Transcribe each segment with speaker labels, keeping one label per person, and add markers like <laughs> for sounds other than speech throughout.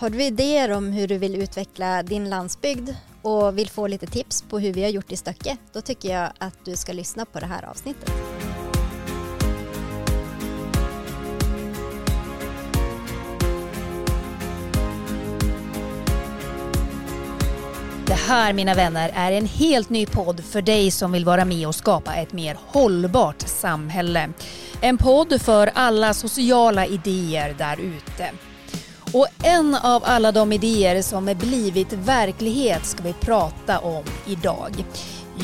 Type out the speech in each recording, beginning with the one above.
Speaker 1: Har du idéer om hur du vill utveckla din landsbygd och vill få lite tips på hur vi har gjort i Stöcke, då tycker jag att du ska lyssna på det här avsnittet.
Speaker 2: Det här mina vänner är en helt ny podd för dig som vill vara med och skapa ett mer hållbart samhälle. En podd för alla sociala idéer där ute. Och en av alla de idéer som blivit verklighet ska vi prata om idag.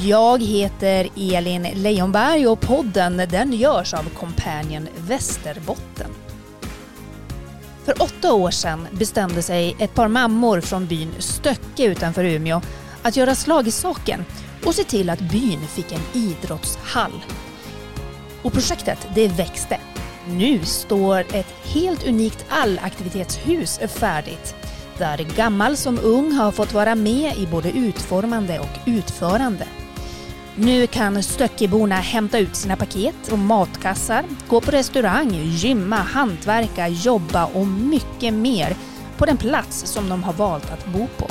Speaker 2: Jag heter Elin Leonberg och podden den görs av Companion Västerbotten. För åtta år sedan bestämde sig ett par mammor från byn Stöcke utanför Umeå att göra slag i saken och se till att byn fick en idrottshall. Och projektet det växte. Nu står ett helt unikt allaktivitetshus färdigt där gammal som ung har fått vara med i både utformande och utförande. Nu kan Stöckeborna hämta ut sina paket och matkassar, gå på restaurang, gymma, hantverka, jobba och mycket mer på den plats som de har valt att bo på.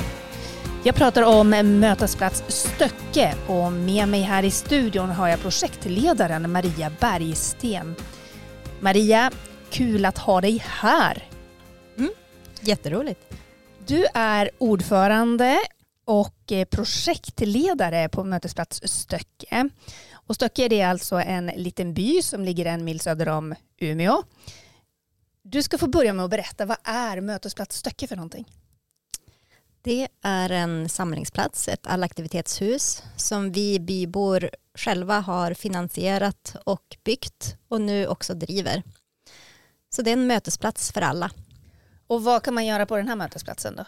Speaker 2: Jag pratar om Mötesplats Stöcke och med mig här i studion har jag projektledaren Maria Bergsten. Maria, kul att ha dig här.
Speaker 1: Mm, jätteroligt.
Speaker 2: Du är ordförande och eh, projektledare på Mötesplats Stöcke. Och Stöcke är alltså en liten by som ligger en mil söder om Umeå. Du ska få börja med att berätta, vad är Mötesplats Stöcke för någonting?
Speaker 1: Det är en samlingsplats, ett allaktivitetshus som vi bybor själva har finansierat och byggt och nu också driver. Så det är en mötesplats för alla.
Speaker 2: Och vad kan man göra på den här mötesplatsen då?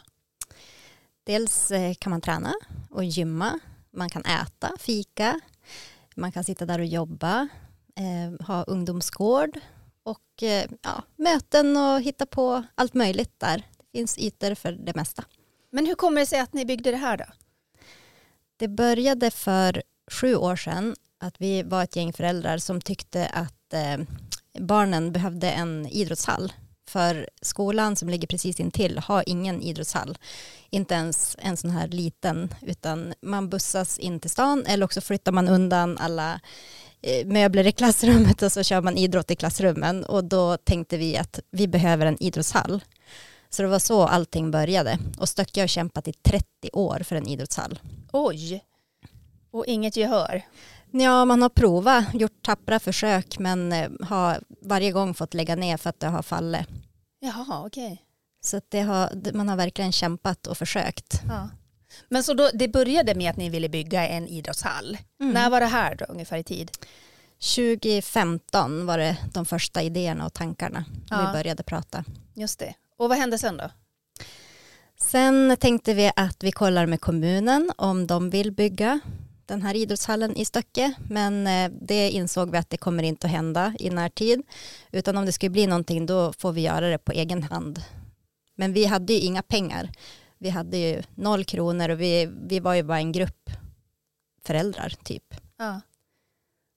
Speaker 1: Dels eh, kan man träna och gymma, man kan äta, fika, man kan sitta där och jobba, eh, ha ungdomsgård och eh, ja, möten och hitta på allt möjligt där. Det finns ytor för det mesta.
Speaker 2: Men hur kommer det sig att ni byggde det här då?
Speaker 1: Det började för sju år sedan att vi var ett gäng föräldrar som tyckte att eh, barnen behövde en idrottshall. För skolan som ligger precis intill har ingen idrottshall. Inte ens en sån här liten, utan man bussas in till stan eller också flyttar man undan alla eh, möbler i klassrummet och så kör man idrott i klassrummen och då tänkte vi att vi behöver en idrottshall. Så det var så allting började. Och Stöcke har kämpat i 30 år för en idrottshall.
Speaker 2: Oj, och inget gehör?
Speaker 1: Ja, man har provat, gjort tappra försök men eh, har varje gång fått lägga ner för att det har fallit.
Speaker 2: Jaha, okej. Okay.
Speaker 1: Så det har, man har verkligen kämpat och försökt.
Speaker 2: Ja. Men så då, det började med att ni ville bygga en idrottshall. Mm. När var det här då, ungefär i tid?
Speaker 1: 2015 var det de första idéerna och tankarna. Ja. Vi började prata.
Speaker 2: Just det. Och vad hände sen då?
Speaker 1: Sen tänkte vi att vi kollar med kommunen om de vill bygga den här idrottshallen i Stöcke men eh, det insåg vi att det kommer inte att hända i närtid utan om det skulle bli någonting då får vi göra det på egen hand. Men vi hade ju inga pengar. Vi hade ju noll kronor och vi, vi var ju bara en grupp föräldrar typ.
Speaker 2: Ja.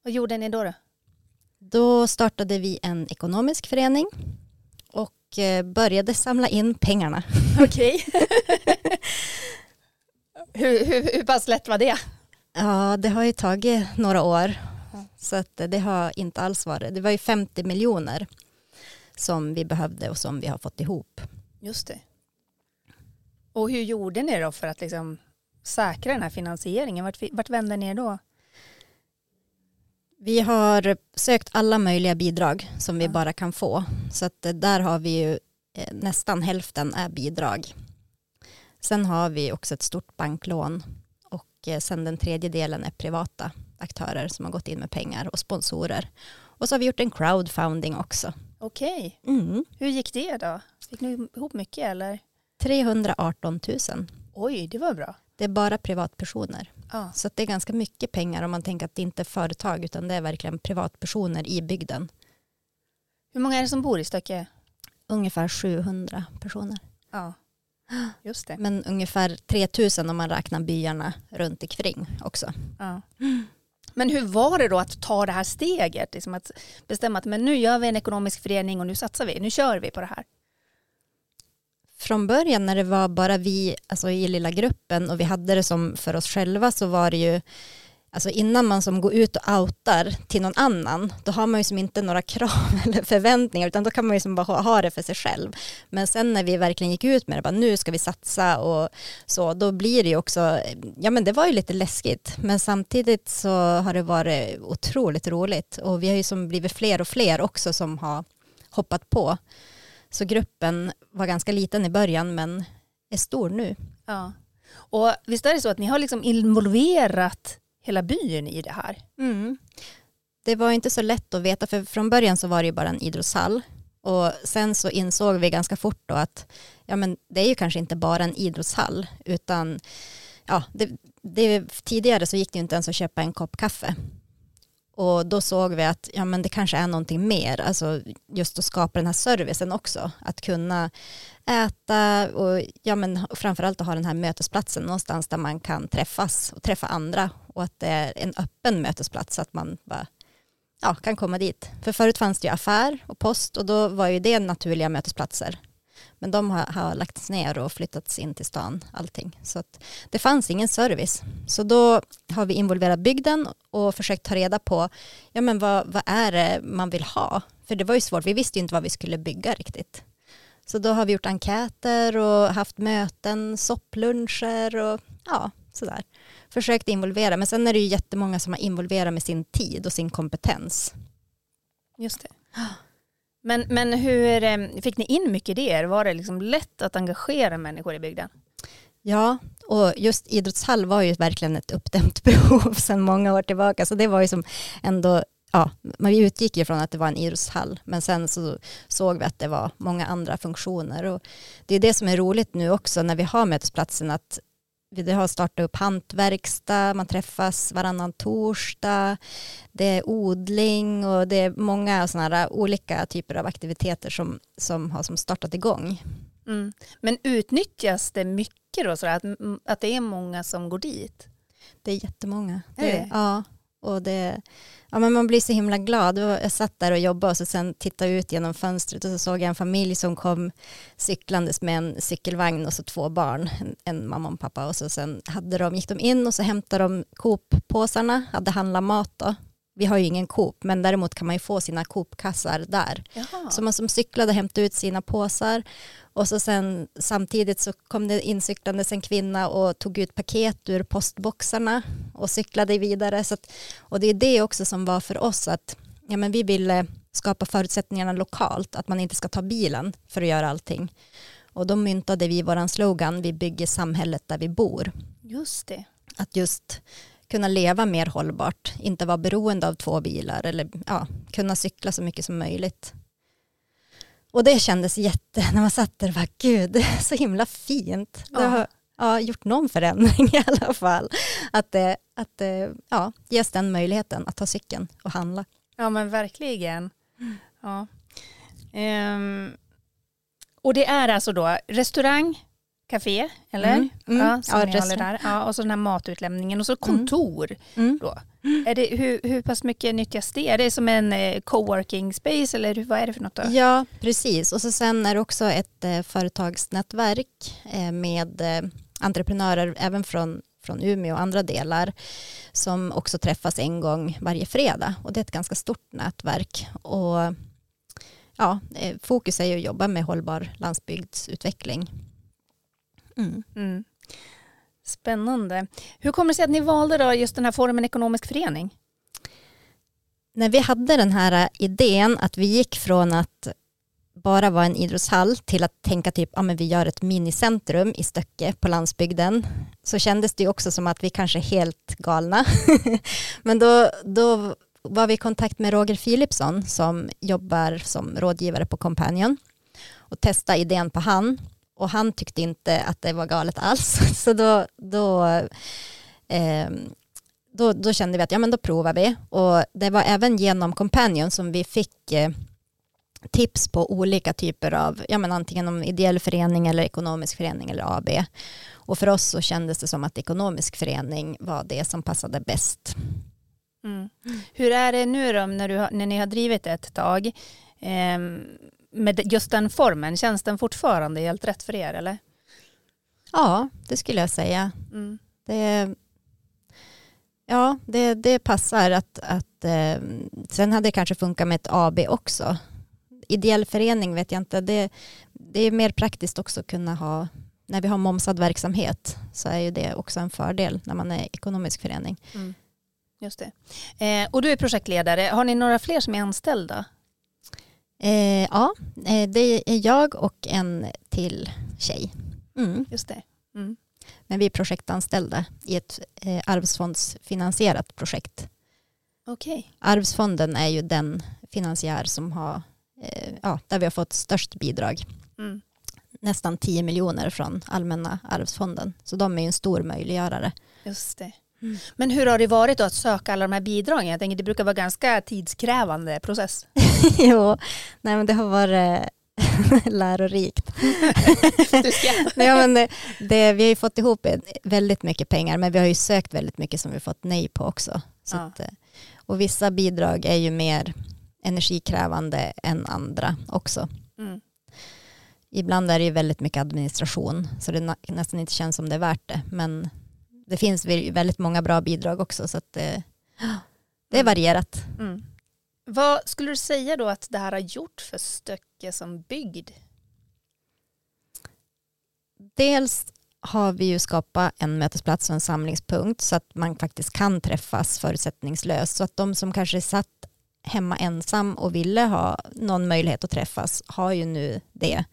Speaker 2: Vad gjorde ni då? Då,
Speaker 1: då startade vi en ekonomisk förening och eh, började samla in pengarna.
Speaker 2: Okej. <laughs> hur, hur, hur pass lätt var det?
Speaker 1: Ja, det har ju tagit några år. Så att det har inte alls varit. Det var ju 50 miljoner som vi behövde och som vi har fått ihop.
Speaker 2: Just det. Och hur gjorde ni då för att liksom säkra den här finansieringen? Vart, vart vände ni er då?
Speaker 1: Vi har sökt alla möjliga bidrag som vi ja. bara kan få. Så att där har vi ju eh, nästan hälften är bidrag. Sen har vi också ett stort banklån och eh, sen den tredje delen är privata aktörer som har gått in med pengar och sponsorer. Och så har vi gjort en crowdfunding också.
Speaker 2: Okej. Mm. Hur gick det då? Fick ni ihop mycket eller?
Speaker 1: 318 000.
Speaker 2: Oj, det var bra.
Speaker 1: Det är bara privatpersoner. Ja. Så det är ganska mycket pengar om man tänker att det inte är företag utan det är verkligen privatpersoner i bygden.
Speaker 2: Hur många är det som bor i Stöcke?
Speaker 1: Ungefär 700 personer.
Speaker 2: Ja, <gasps> just det.
Speaker 1: Men ungefär 3000 om man räknar byarna runt omkring också. Ja.
Speaker 2: Men hur var det då att ta det här steget? Liksom att bestämma att men nu gör vi en ekonomisk förening och nu satsar vi, nu kör vi på det här.
Speaker 1: från början när det var bara vi alltså i lilla gruppen och vi hade det som för oss själva så var det ju Alltså innan man som går ut och outar till någon annan, då har man ju som inte några krav <laughs> eller förväntningar, utan då kan man ju som bara ha, det för sig själv. Men sen när vi verkligen gick ut med det, bara nu ska vi satsa och så, då blir det ju också, ja men det var ju lite läskigt, men samtidigt så har det varit otroligt roligt och vi har ju som blivit fler och fler också som har hoppat på. Så gruppen var ganska liten i början, men är stor nu.
Speaker 2: Ja. Och visst är det så att ni har liksom involverat hela byn i det här.
Speaker 1: Mm. Det var inte så lätt att veta för från början så var det ju bara en idrottshall och sen så insåg vi ganska fort då att ja, men det är ju kanske inte bara en idrottshall utan ja, det, det, tidigare så gick det ju inte ens att köpa en kopp kaffe och då såg vi att ja, men det kanske är någonting mer, alltså just att skapa den här servicen också, att kunna äta och ja, men framförallt att ha den här mötesplatsen någonstans där man kan träffas och träffa andra och att det är en öppen mötesplats så att man bara ja, kan komma dit. För förut fanns det ju affär och post och då var ju det naturliga mötesplatser. Men de har, har lagts ner och flyttats in till stan, allting. Så att det fanns ingen service. Så då har vi involverat bygden och försökt ta reda på, ja men vad, vad är det man vill ha? För det var ju svårt, vi visste ju inte vad vi skulle bygga riktigt. Så då har vi gjort enkäter och haft möten, soppluncher och ja, sådär. Försökt involvera, men sen är det ju jättemånga som har involverat med sin tid och sin kompetens.
Speaker 2: Just det. Men, men hur eh, fick ni in mycket idéer? Var det liksom lätt att engagera människor i bygden?
Speaker 1: Ja, och just idrottshall var ju verkligen ett uppdämt <laughs> behov sedan många år tillbaka. Så det var ju som ändå, ja, man utgick ju från att det var en idrottshall, men sen så såg vi att det var många andra funktioner. Och det är det som är roligt nu också när vi har mötesplatsen, att vi har startat upp hantverkstad, man träffas varannan torsdag, det är odling och det är många sådana olika typer av aktiviteter som, som har som startat igång.
Speaker 2: Mm. Men utnyttjas det mycket då, så att, att det är många som går dit?
Speaker 1: Det är jättemånga. Är det, det? Ja, och det, ja, men man blir så himla glad. Jag satt där och jobbade och så sen tittade ut genom fönstret och så såg jag en familj som kom cyklandes med en cykelvagn och så två barn, en, en mamma och pappa och så sen hade de, gick de in och så hämtade de Coop-påsarna, hade handlat mat då. Vi har ju ingen Coop, men däremot kan man ju få sina Coop-kassar där. Jaha. Så man som cyklade hämtade ut sina påsar och så sen samtidigt så kom det incyklandes en kvinna och tog ut paket ur postboxarna och cyklade vidare. Så att, och det är det också som var för oss att ja, men vi ville skapa förutsättningarna lokalt, att man inte ska ta bilen för att göra allting. Och då myntade vi våran slogan, vi bygger samhället där vi bor.
Speaker 2: Just det.
Speaker 1: Att just kunna leva mer hållbart, inte vara beroende av två bilar eller ja, kunna cykla så mycket som möjligt. Och det kändes jätte, när man satt där, bara, gud, så himla fint. Ja. Det har ja, gjort någon förändring <laughs> i alla fall. Att, det, att ja, ges den möjligheten att ta cykeln och handla.
Speaker 2: Ja men verkligen. Ja. Um, och det är alltså då restaurang, café, eller? Mm, mm, ja, som ja, håller där. Ja, och så den här matutlämningen och så mm. kontor. Mm. Då. Är det, hur, hur pass mycket nyttjas det? Är det som en eh, coworking space eller vad är det för något? Då?
Speaker 1: Ja, precis. Och så sen är det också ett eh, företagsnätverk eh, med entreprenörer även från från Umeå och andra delar som också träffas en gång varje fredag och det är ett ganska stort nätverk och ja, fokus är ju att jobba med hållbar landsbygdsutveckling.
Speaker 2: Mm. Mm. Spännande. Hur kommer det sig att ni valde då just den här formen ekonomisk förening?
Speaker 1: När vi hade den här idén att vi gick från att bara vara en idrottshall till att tänka typ, ja men vi gör ett minicentrum i Stöcke på landsbygden, så kändes det också som att vi kanske är helt galna. <laughs> men då, då var vi i kontakt med Roger Philipsson som jobbar som rådgivare på Companion och testade idén på han och han tyckte inte att det var galet alls. <laughs> Så då, då, eh, då, då, kände vi att ja, men då provar vi. Och det var även genom Companion som vi fick eh, tips på olika typer av, ja, men antingen om ideell förening eller ekonomisk förening eller AB. Och för oss så kändes det som att ekonomisk förening var det som passade bäst.
Speaker 2: Mm. Hur är det nu då när, du, när ni har drivit ett tag? Eh, med just den formen, känns den fortfarande helt rätt för er eller?
Speaker 1: Ja, det skulle jag säga.
Speaker 2: Mm.
Speaker 1: Det, ja, det, det passar att, att eh, sen hade det kanske funkat med ett AB också. Ideell förening vet jag inte, det, det är mer praktiskt också att kunna ha, när vi har momsad verksamhet så är ju det också en fördel när man är ekonomisk förening.
Speaker 2: Mm. Just det. Eh, och du är projektledare, har ni några fler som är anställda?
Speaker 1: Eh, ja, eh, det är jag och en till tjej. Mm.
Speaker 2: Just det. Mm.
Speaker 1: Men vi är projektanställda i ett eh, arvsfondsfinansierat projekt.
Speaker 2: Okej.
Speaker 1: Arvsfonden är ju den finansiär som har, eh, ja, där vi har fått störst bidrag.
Speaker 2: Mm.
Speaker 1: Nästan 10 miljoner från Allmänna arvsfonden. Så de är ju en stor möjliggörare.
Speaker 2: Just det.
Speaker 1: Mm.
Speaker 2: Men hur har det varit att söka alla de här bidragen? Jag tänker det brukar vara ganska tidskrävande process. <laughs>
Speaker 1: jo, nej men det har varit <laughs> lärorikt. <laughs> Nej, men det, det, vi har ju fått ihop väldigt mycket pengar men vi har ju sökt väldigt mycket som vi fått nej på också. Så
Speaker 2: Ja.
Speaker 1: att, eh, och vissa bidrag är ju mer energikrävande än andra också.
Speaker 2: Mm.
Speaker 1: Ibland är det ju väldigt mycket administration så det nästan inte känns som det är värt det. Men det finns väldigt många bra bidrag också så att det, det är varierat.
Speaker 2: Mm. Vad skulle du säga då att det här har gjort för Stöcke som bygd?
Speaker 1: Dels har vi ju skapat en mötesplats och en samlingspunkt så att man faktiskt kan träffas förutsättningslöst. Så att de som kanske satt hemma ensam och ville ha någon möjlighet att träffas har ju nu det.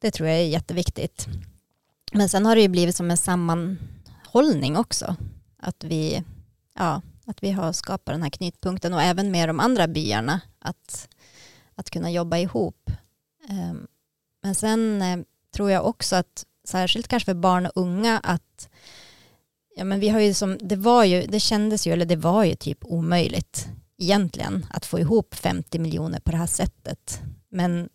Speaker 1: Det tror jag är jätteviktigt. Men sen har det ju blivit som en sammanhållning också. Att vi, ja, att vi har skapat den här knytpunkten och även med de andra byarna att, att kunna jobba ihop. Ehm, men sen eh, tror jag också att särskilt kanske för barn och unga att ja, men vi har ju som, det var ju, det kändes ju, eller det var ju typ omöjligt egentligen att få ihop 50 miljoner på det här sättet. Men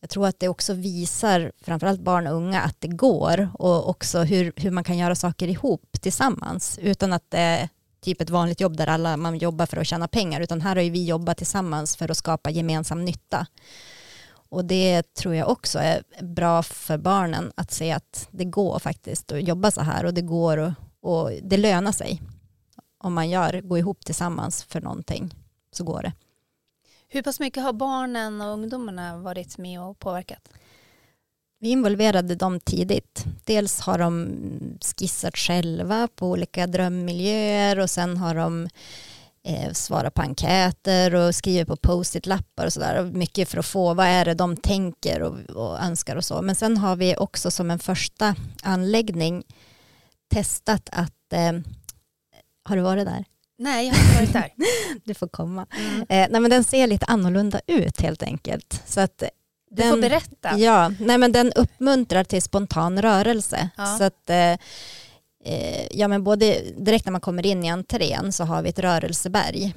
Speaker 1: jag tror att det också visar framförallt barn och unga att det går och också hur, hur man kan göra saker ihop tillsammans utan att det är typ ett vanligt jobb där alla man jobbar för att tjäna pengar utan här har ju vi jobbat tillsammans för att skapa gemensam nytta. Och det tror jag också är bra för barnen att se att det går faktiskt att jobba så här och det går och, och det lönar sig. Om man gör, går ihop tillsammans för någonting så går det.
Speaker 2: Hur pass mycket har barnen och ungdomarna varit med och påverkat?
Speaker 1: Vi involverade dem tidigt. Dels har de skissat själva på olika drömmiljöer och sen har de eh, svarat på enkäter och skrivit på post-it-lappar och sådär. Mycket för att få vad är det de tänker och, och önskar och så. Men sen har vi också som en första anläggning testat att, eh, har du varit där?
Speaker 2: Nej, jag har inte varit där. <laughs>
Speaker 1: Du får komma.
Speaker 2: Mm.
Speaker 1: Eh, nej men den ser lite annorlunda ut helt enkelt. Så att
Speaker 2: Du får berätta.
Speaker 1: Ja, nej men den uppmuntrar till spontan rörelse.
Speaker 2: Ja.
Speaker 1: Så att, eh, eh, ja men både direkt när man kommer in i entrén så har vi ett rörelseberg.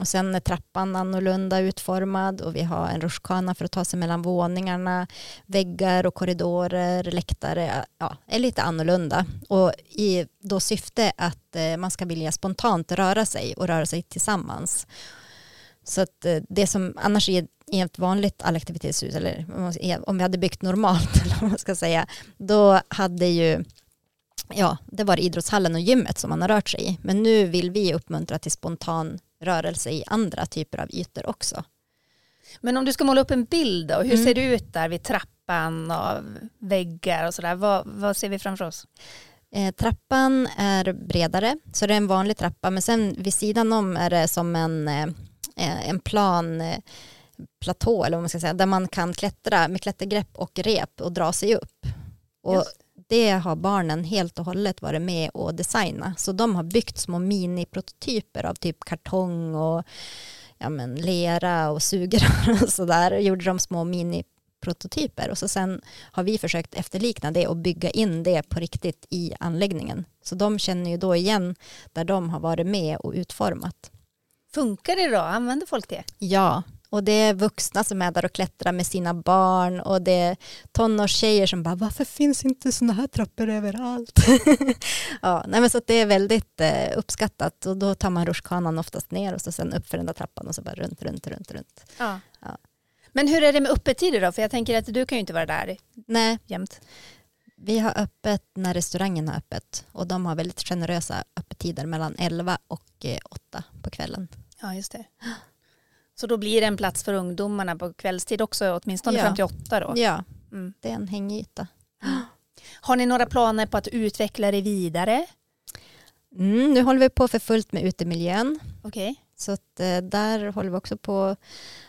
Speaker 1: Och sen är trappan annorlunda utformad och vi har en rutschkana för att ta sig mellan våningarna. Väggar och korridorer, läktare, ja, är lite annorlunda. Och i då syfte att eh, man ska vilja spontant röra sig och röra sig tillsammans. Så att eh, det som annars i ett, i ett vanligt allaktivitetshus, eller om vi hade byggt normalt, <laughs> eller vad man ska säga, då hade ju Ja, det var idrottshallen och gymmet som man har rört sig i. Men nu vill vi uppmuntra till spontan rörelse i andra typer av ytor också.
Speaker 2: Men om du ska måla upp en bild då, hur
Speaker 1: Mm.
Speaker 2: ser det ut där vid trappan och väggar och sådär? Vad, vad ser vi framför oss?
Speaker 1: Eh, trappan är bredare, så det är en vanlig trappa. Men sen vid sidan om är det som en, eh, eh, en plan eh, platå, eller vad man ska säga, där man kan klättra med klättergrepp och rep och dra sig upp. Och
Speaker 2: Just.
Speaker 1: Det har barnen helt och hållet varit med och designa. Så de har byggt små miniprototyper av typ kartong och ja, men, lera och sugrör <laughs> och sådär. Gjorde de små miniprototyper och så sen har vi försökt efterlikna det och bygga in det på riktigt i anläggningen. Så de känner ju då igen där de har varit med och utformat.
Speaker 2: Funkar det då? Använder folk det?
Speaker 1: Ja, och det är vuxna som är där och klättrar med sina barn och det är tonårstjejer som bara varför finns inte sådana här trappor överallt? <laughs> ja, nej men så att det är väldigt eh, uppskattat och då tar man rutschkanan oftast ner och så sen upp för den där trappan och så bara runt, runt, runt, runt.
Speaker 2: Ja.
Speaker 1: Ja.
Speaker 2: Men hur är det med öppettider då? För jag tänker att du kan ju inte vara där
Speaker 1: Nej,
Speaker 2: jämt.
Speaker 1: vi har öppet när restaurangen har öppet och de har väldigt generösa öppettider mellan 11 och eh, 8 på kvällen.
Speaker 2: Ja, just det. <gasps> Så då blir det en plats för ungdomarna på kvällstid också, åtminstone
Speaker 1: Ja.
Speaker 2: fram till åtta då.
Speaker 1: Ja,
Speaker 2: Mm.
Speaker 1: det är en hängyta. <gasps>
Speaker 2: Har ni några planer på att utveckla det vidare?
Speaker 1: Mm, nu håller vi på för fullt med utemiljön.
Speaker 2: Okej.
Speaker 1: Så att, eh, där håller vi också på att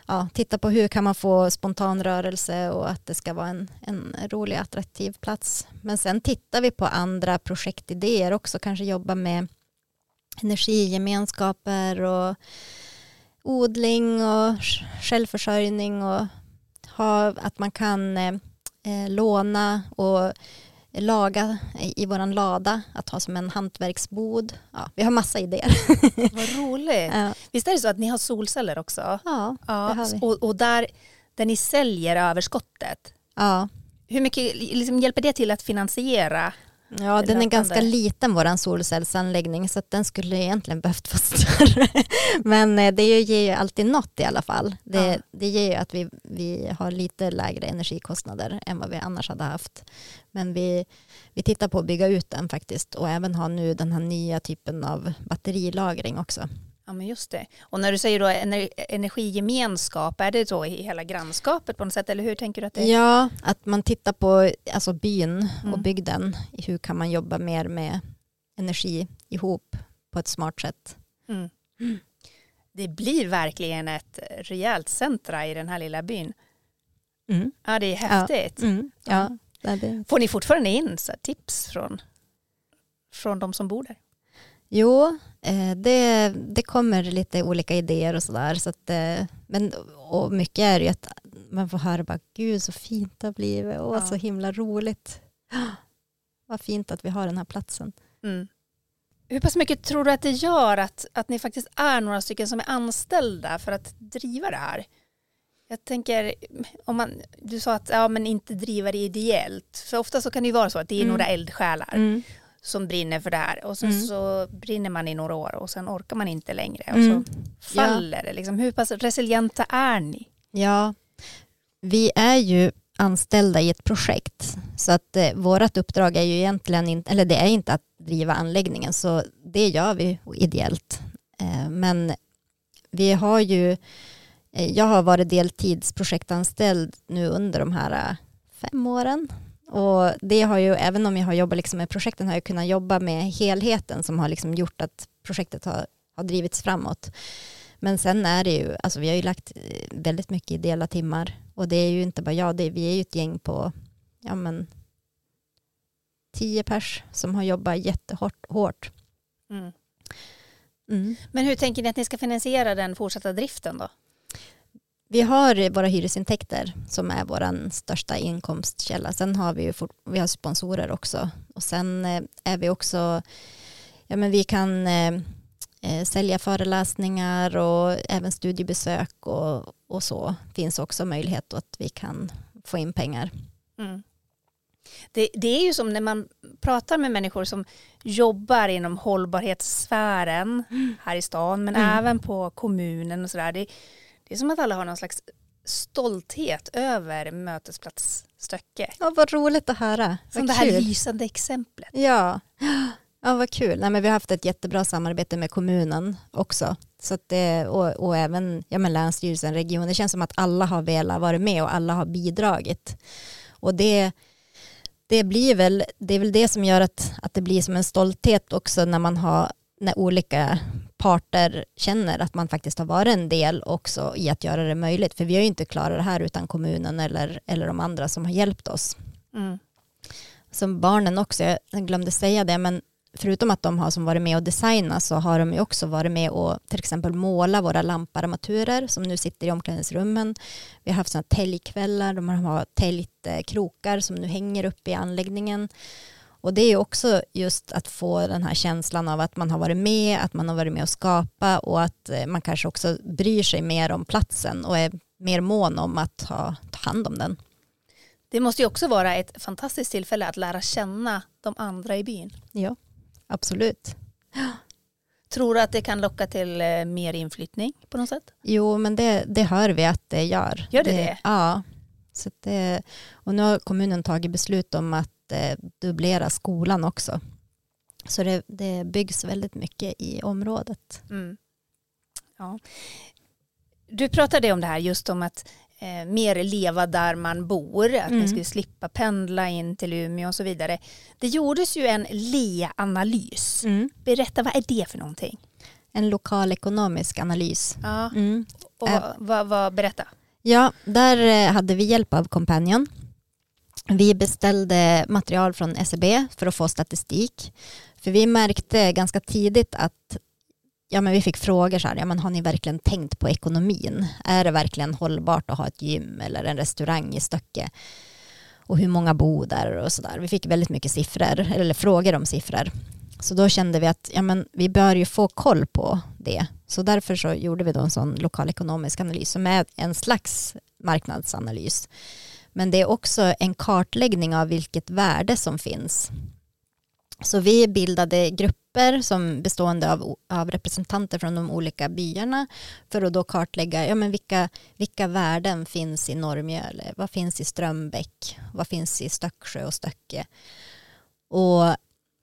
Speaker 1: ja, titta på hur kan man få spontan rörelse och att det ska vara en, en rolig attraktiv plats. Men sen tittar vi på andra projektidéer också, kanske jobba med energigemenskaper och odling och sj- självförsörjning och ha, att man kan eh, eh, låna och laga i, våran lada, att ha som en hantverksbod. Ja, vi har massa idéer. <laughs>
Speaker 2: Vad roligt.
Speaker 1: Ja,
Speaker 2: Visst är det så att ni har solceller också?
Speaker 1: ja, det har vi.
Speaker 2: Och, och där, där ni säljer överskottet,
Speaker 1: ja.
Speaker 2: hur mycket liksom, hjälper det till att finansiera?
Speaker 1: Ja, den är ganska liten våran solcellsanläggning så den skulle egentligen behövt vara <laughs> större. Men eh, det ger ju alltid något i alla fall. Det,
Speaker 2: Ja.
Speaker 1: det ger ju att vi, vi har lite lägre energikostnader än vad vi annars hade haft. Men vi, vi tittar på att bygga ut den faktiskt och även ha nu den här nya typen av batterilagring också.
Speaker 2: Ja, men just det. Och när du säger då ener, energigemenskap, är det så i hela grannskapet på något sätt, eller hur tänker du att det är?
Speaker 1: Ja, att man tittar på alltså byn och
Speaker 2: Mm.
Speaker 1: bygden. Hur kan man jobba mer med energi ihop på ett smart sätt?
Speaker 2: Mm. Det blir verkligen ett rejält centra i den här lilla byn.
Speaker 1: Mm.
Speaker 2: Ja, det är häftigt.
Speaker 1: Mm. Ja, ja.
Speaker 2: Får ni fortfarande in tips från, från de som bor där?
Speaker 1: Jo, eh, det, det kommer lite olika idéer och sådär. Så att, eh, men, och mycket är ju att man får höra bara gud så fint det har blivit. Åh,
Speaker 2: Ja.
Speaker 1: så himla roligt. <gasps> Vad fint att vi har den här platsen.
Speaker 2: Mm. Hur pass mycket tror du att det gör att, att ni faktiskt är några stycken som är anställda för att driva det här? Jag tänker, om man, du sa att ja, men inte driva det ideellt. För ofta så kan det ju vara så att det är
Speaker 1: Mm.
Speaker 2: några eldsjälar som brinner för det här. Och sen
Speaker 1: Mm.
Speaker 2: så brinner man i några år och sen orkar man inte längre. Och
Speaker 1: Mm.
Speaker 2: så faller det. Liksom. Hur pass resilienta är ni?
Speaker 1: Ja, vi är ju anställda i ett projekt. Så att eh, vårt uppdrag är ju egentligen inte, eller det är inte att driva anläggningen, så det gör vi ideellt. Eh, men vi har ju, eh, jag har varit deltidsprojektanställd nu under de här eh, fem åren. Och det har ju, även om jag har jobbat liksom med projekten, har jag kunnat jobba med helheten som har liksom gjort att projektet har, har drivits framåt. Men sen är det ju, alltså vi har ju lagt eh, väldigt mycket ideella timmar och det är ju inte bara jag, det är, vi är ju ett gäng på ja men tio pers som har jobbat jättehårt. Hårt.
Speaker 2: Mm.
Speaker 1: Mm.
Speaker 2: Men hur tänker ni att ni ska finansiera den fortsatta driften då?
Speaker 1: Vi har våra hyresintäkter som är vår största inkomstkälla. Sen har vi ju fort, vi har sponsorer också och sen eh, är vi också, ja men vi kan eh, eh, sälja föreläsningar och även studiebesök och, och så finns också möjlighet att vi kan få in pengar.
Speaker 2: Mm. Det, det är ju som när man pratar med människor som jobbar inom hållbarhetssfären här i stan men
Speaker 1: Mm.
Speaker 2: även på kommunen och sådär. Det, är som att alla har någon slags stolthet över mötesplats Stöcke.
Speaker 1: Ja, vad roligt att höra.
Speaker 2: Som
Speaker 1: Vad
Speaker 2: det här
Speaker 1: kul.
Speaker 2: lysande exemplet.
Speaker 1: Ja. ja, vad kul. Nej, men vi har haft ett jättebra samarbete med kommunen också. Så det, och, och även ja, men Länsstyrelsen, regionen. Det känns som att alla har velat vara med och alla har bidragit. Och det, det, blir väl, det är väl det som gör att, att det blir som en stolthet också när man har när olika parter känner att man faktiskt har varit en del också i att göra det möjligt. För vi har ju inte klarat det här utan kommunen eller, eller de andra som har hjälpt oss
Speaker 2: Mm.
Speaker 1: som barnen också, jag glömde säga det, men förutom att de har som varit med och designat så har de ju också varit med och till exempel måla våra lamparmaturer som nu sitter i omklädningsrummen. Vi har haft sådana täljkvällar, de har täljt krokar som nu hänger upp i anläggningen. Och det är också just att få den här känslan av att man har varit med, att man har varit med och skapa och att eh, man kanske också bryr sig mer om platsen och är mer mån om att ha, ta hand om den.
Speaker 2: Det måste ju också vara ett fantastiskt tillfälle att lära känna de andra i byn.
Speaker 1: Ja, absolut.
Speaker 2: Tror du att det kan locka till eh, mer inflyttning på något sätt?
Speaker 1: Jo, men det, det hör vi att det gör.
Speaker 2: Gör det det?
Speaker 1: Ja. Så det, och nu har kommunen tagit beslut om att eh, dubblera skolan också. Så det, det byggs väldigt mycket i området.
Speaker 2: Mm. Ja. Du pratade om det här just om att eh, mer leva där man bor, att
Speaker 1: Mm.
Speaker 2: ni skulle slippa pendla in till Umeå och så vidare. Det gjordes ju en LEA-analys. Berätta, vad är det för någonting?
Speaker 1: En lokal ekonomisk analys.
Speaker 2: Ja.
Speaker 1: Mm.
Speaker 2: Och vad, vad, vad, berätta.
Speaker 1: Ja, där eh, hade vi hjälp av Companion. Vi beställde material från SCB för att få statistik. För vi märkte ganska tidigt att ja, men vi fick frågor så här, ja, men har ni verkligen tänkt på ekonomin? Är det verkligen hållbart att ha ett gym eller en restaurang i Stöcke? Och hur många bor där och så där. Vi fick väldigt mycket siffror, eller frågor om siffror. Så då kände vi att ja, men vi bör ju få koll på det. Så därför så gjorde vi då en sån lokal ekonomisk analys som är en slags marknadsanalys. Men det är också en kartläggning av vilket värde som finns. Så vi bildade grupper som bestående av, av representanter från de olika byarna för att då kartlägga ja, men vilka, vilka värden finns i Norrmjöle, vad finns i Strömbäck, vad finns i Stöcksjö och Stöcke. Och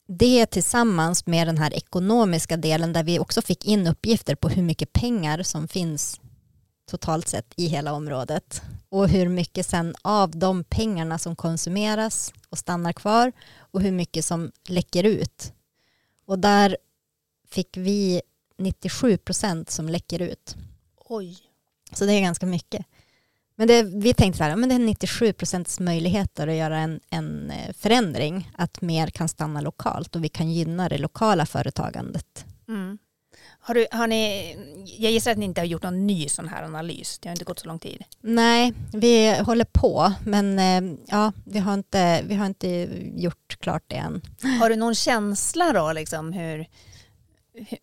Speaker 1: det tillsammans med den här ekonomiska delen där vi också fick in uppgifter på hur mycket pengar som finns totalt sett i hela området och hur mycket sen av de pengarna som konsumeras och stannar kvar och hur mycket som läcker ut. Och där fick vi 97 procent som läcker ut.
Speaker 2: Oj.
Speaker 1: Så det är ganska mycket. Men det, vi tänkte så här, men det är 97 procents möjligheter att göra en, en eh, förändring, att mer kan stanna lokalt och vi kan gynna det lokala företagandet.
Speaker 2: Mm. Har du, har ni, jag gissar att ni inte har gjort någon ny sån här analys. Det har inte gått så lång tid.
Speaker 1: Nej, vi håller på, men eh, ja, vi har inte, vi har inte gjort klart det än.
Speaker 2: Har du någon känsla då, liksom hur, hur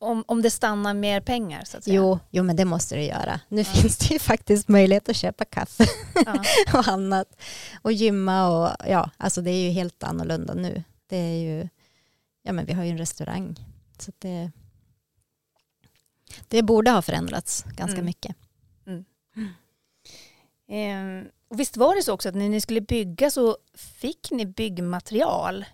Speaker 2: om, om det stannar mer pengar så att säga?
Speaker 1: Jo, jo, men det måste det göra. Nu finns det ju faktiskt möjlighet att köpa kaffe
Speaker 2: Ja. <laughs>
Speaker 1: och annat och gymma och ja, alltså det är ju helt annorlunda nu. Det är ju, ja men vi har ju en restaurang så det, det borde ha förändrats ganska
Speaker 2: Mm.
Speaker 1: mycket.
Speaker 2: Ehm, och visst var det så också att när ni skulle bygga så fick ni byggmaterial?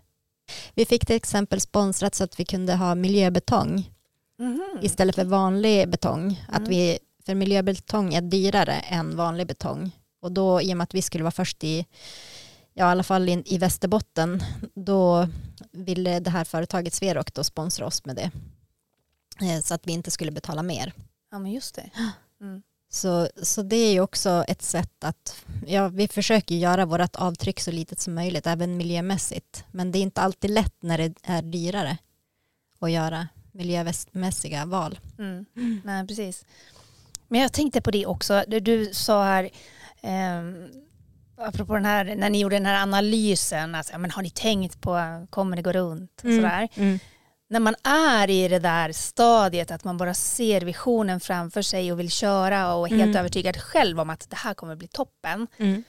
Speaker 1: Vi fick till exempel sponsrat så att vi kunde ha miljöbetong
Speaker 2: Mhm.
Speaker 1: istället för vanlig betong. Att
Speaker 2: Mm.
Speaker 1: vi, för miljöbetong är dyrare än vanlig betong. Och då i och med att vi skulle vara först i, ja, i alla fall i, i Västerbotten, då ville det här företaget Sverok då sponsra oss med det. Eh, Så att vi inte skulle betala mer.
Speaker 2: Ja men just det. Mm.
Speaker 1: Så, så det är ju också ett sätt att, ja vi försöker göra vårt avtryck så litet som möjligt, även miljömässigt. Men det är inte alltid lätt när det är dyrare att göra miljömässiga val.
Speaker 2: Mm. Nej, precis. Men jag tänkte på det också, det du sa här, eh, apropå den här, när ni gjorde den här analysen, alltså, men har ni tänkt på, kommer det gå runt? Och sådär. När man är i det där stadiet att man bara ser visionen framför sig och vill köra och är helt
Speaker 1: Mm.
Speaker 2: övertygad själv om att det här kommer bli toppen.
Speaker 1: Mm.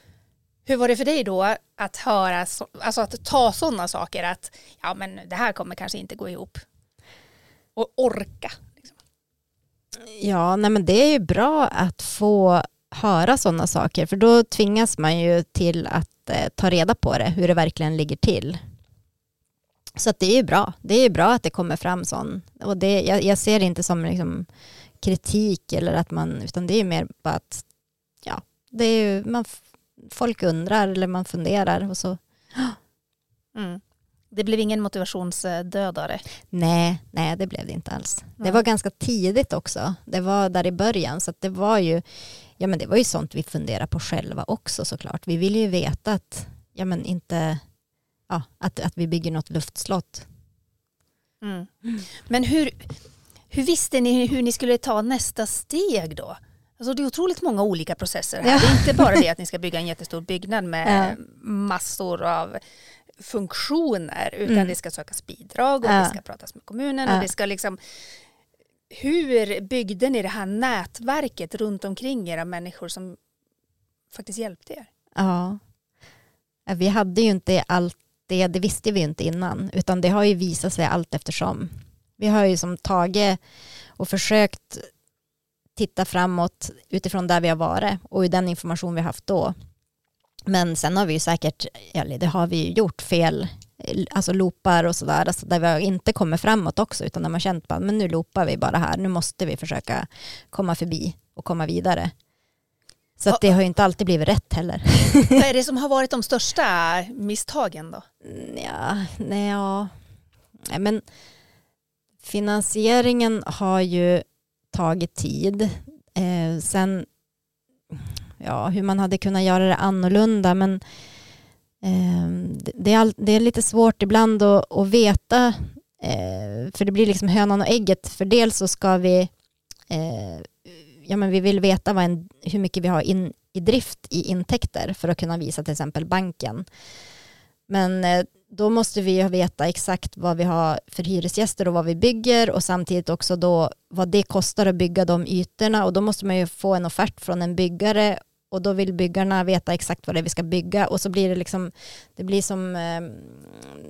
Speaker 2: Hur var det för dig då att höra, så, alltså att ta sådana saker att ja men det här kommer kanske inte gå ihop. Och orka. Liksom.
Speaker 1: Ja, nej men det är ju bra att få höra sådana saker för då tvingas man ju till att eh, ta reda på det, hur det verkligen ligger till. Så att det är ju bra. Det är ju bra att det kommer fram sån. Och det, jag, jag ser det inte som liksom kritik eller att man, utan det är ju mer bara att ja, det är ju, man, folk undrar eller man funderar och så <gasps>
Speaker 2: Mm. Det blev ingen motivationsdödare.
Speaker 1: Nej, nej det blev det inte alls. Det
Speaker 2: Nej.
Speaker 1: var ganska tidigt också. Det var där i början så det var ju ja men det var ju sånt vi funderade på själva också såklart. Vi ville ju veta att ja men inte ja, att, att vi bygger något luftslott.
Speaker 2: Mm. Men hur, hur visste ni hur ni skulle ta nästa steg då? Alltså det är otroligt många olika processer här.
Speaker 1: Ja.
Speaker 2: Det är inte bara det att ni <laughs> ska bygga en jättestor byggnad med
Speaker 1: Ja.
Speaker 2: massor av funktioner utan
Speaker 1: Mm.
Speaker 2: det ska sökas bidrag och
Speaker 1: Ja.
Speaker 2: det ska pratas med kommunen
Speaker 1: Ja.
Speaker 2: och det ska liksom hur byggde ni det här nätverket runt omkring er av människor som faktiskt hjälpte er?
Speaker 1: Ja. Ja, Vi hade ju inte allt det, det visste vi ju inte innan, utan det har ju visat sig allt eftersom. Vi har ju som tagit och försökt titta framåt utifrån där vi har varit och i den information vi har haft då. Men sen har vi ju säkert, eller det har vi ju gjort fel, alltså loopar och sådär, alltså där vi inte kommit framåt också, utan där man känt att nu loopar vi bara här, nu måste vi försöka komma förbi och komma vidare. Så att det har ju inte alltid blivit rätt heller. <laughs>
Speaker 2: Vad är det <laughs> som har varit de största misstagen då?
Speaker 1: Ja, nej, ja. men finansieringen har ju tagit tid. Eh, sen, ja, hur man hade kunnat göra det annorlunda, men eh, det, är all, det, är lite svårt ibland att, att veta, eh, för det blir liksom hönan och ägget, för dels så ska vi eh, ja, men vi vill veta vad en, hur mycket vi har in, i drift i intäkter för att kunna visa till exempel banken. Men eh, då måste vi veta exakt vad vi har för hyresgäster och vad vi bygger och samtidigt också då vad det kostar att bygga de ytorna och då måste man ju få en offert från en byggare och då vill byggarna veta exakt vad det är vi ska bygga och så blir det liksom, det blir som, eh,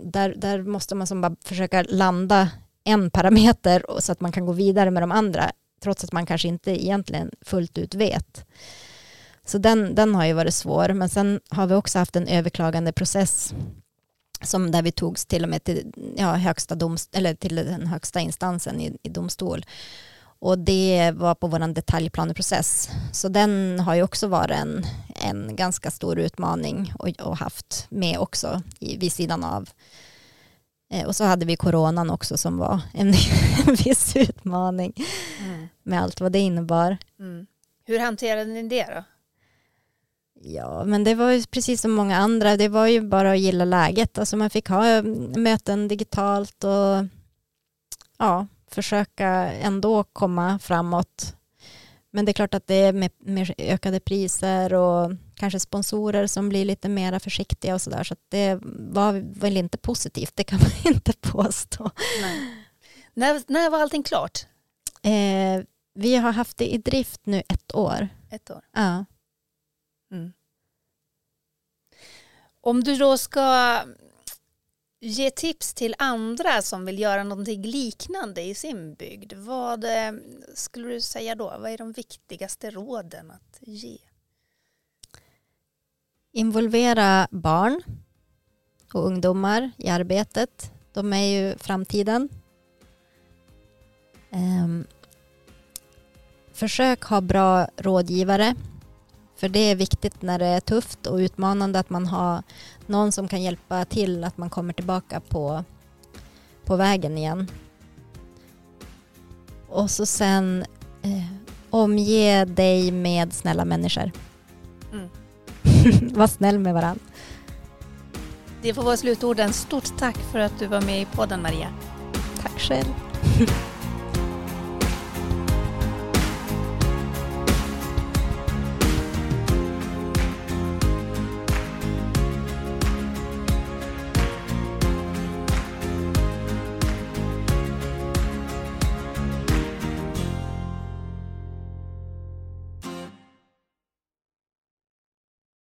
Speaker 1: där, där måste man som bara försöka landa en parameter så att man kan gå vidare med de andra trots att man kanske inte egentligen fullt ut vet. Så den, den har ju varit svår, men sen har vi också haft en överklagande process som där vi togs till och med till, ja, högsta domst eller till den högsta instansen i, i domstol. Och det var på vår detaljplaneprocess. Så den har ju också varit en, en ganska stor utmaning och, och haft med också i, vid sidan av. Eh, och så hade vi coronan också som var en, <laughs> en viss utmaning mm. med allt vad det innebar. Mm.
Speaker 2: Hur hanterade ni det då?
Speaker 1: Ja, men det var ju precis som många andra. Det var ju bara att gilla läget. Alltså man fick ha möten digitalt och ja, försöka ändå komma framåt. Men det är klart att det är med, med ökade priser och kanske sponsorer som blir lite mer försiktiga och sådär. Så, så det var väl inte positivt, det kan <laughs> man inte påstå.
Speaker 2: Nej. När, när var allting klart?
Speaker 1: Eh, vi har haft det i drift nu ett år.
Speaker 2: Ett år?
Speaker 1: Ja.
Speaker 2: Mm. Om du då ska ge tips till andra som vill göra någonting liknande i sin bygd, vad eh, skulle du säga då? Vad är de viktigaste råden att ge?
Speaker 1: Involvera barn och ungdomar i arbetet. De är ju framtiden. Ehm, försök ha bra rådgivare för det är viktigt när det är tufft och utmanande att man har någon som kan hjälpa till att man kommer tillbaka på, på vägen igen. Och så sen eh, omge dig med snälla människor. Mm. <laughs> Var snäll med varandra.
Speaker 2: Det får vara slutorden. Stort tack för att du var med i podden Maria.
Speaker 1: Tack själv. <laughs>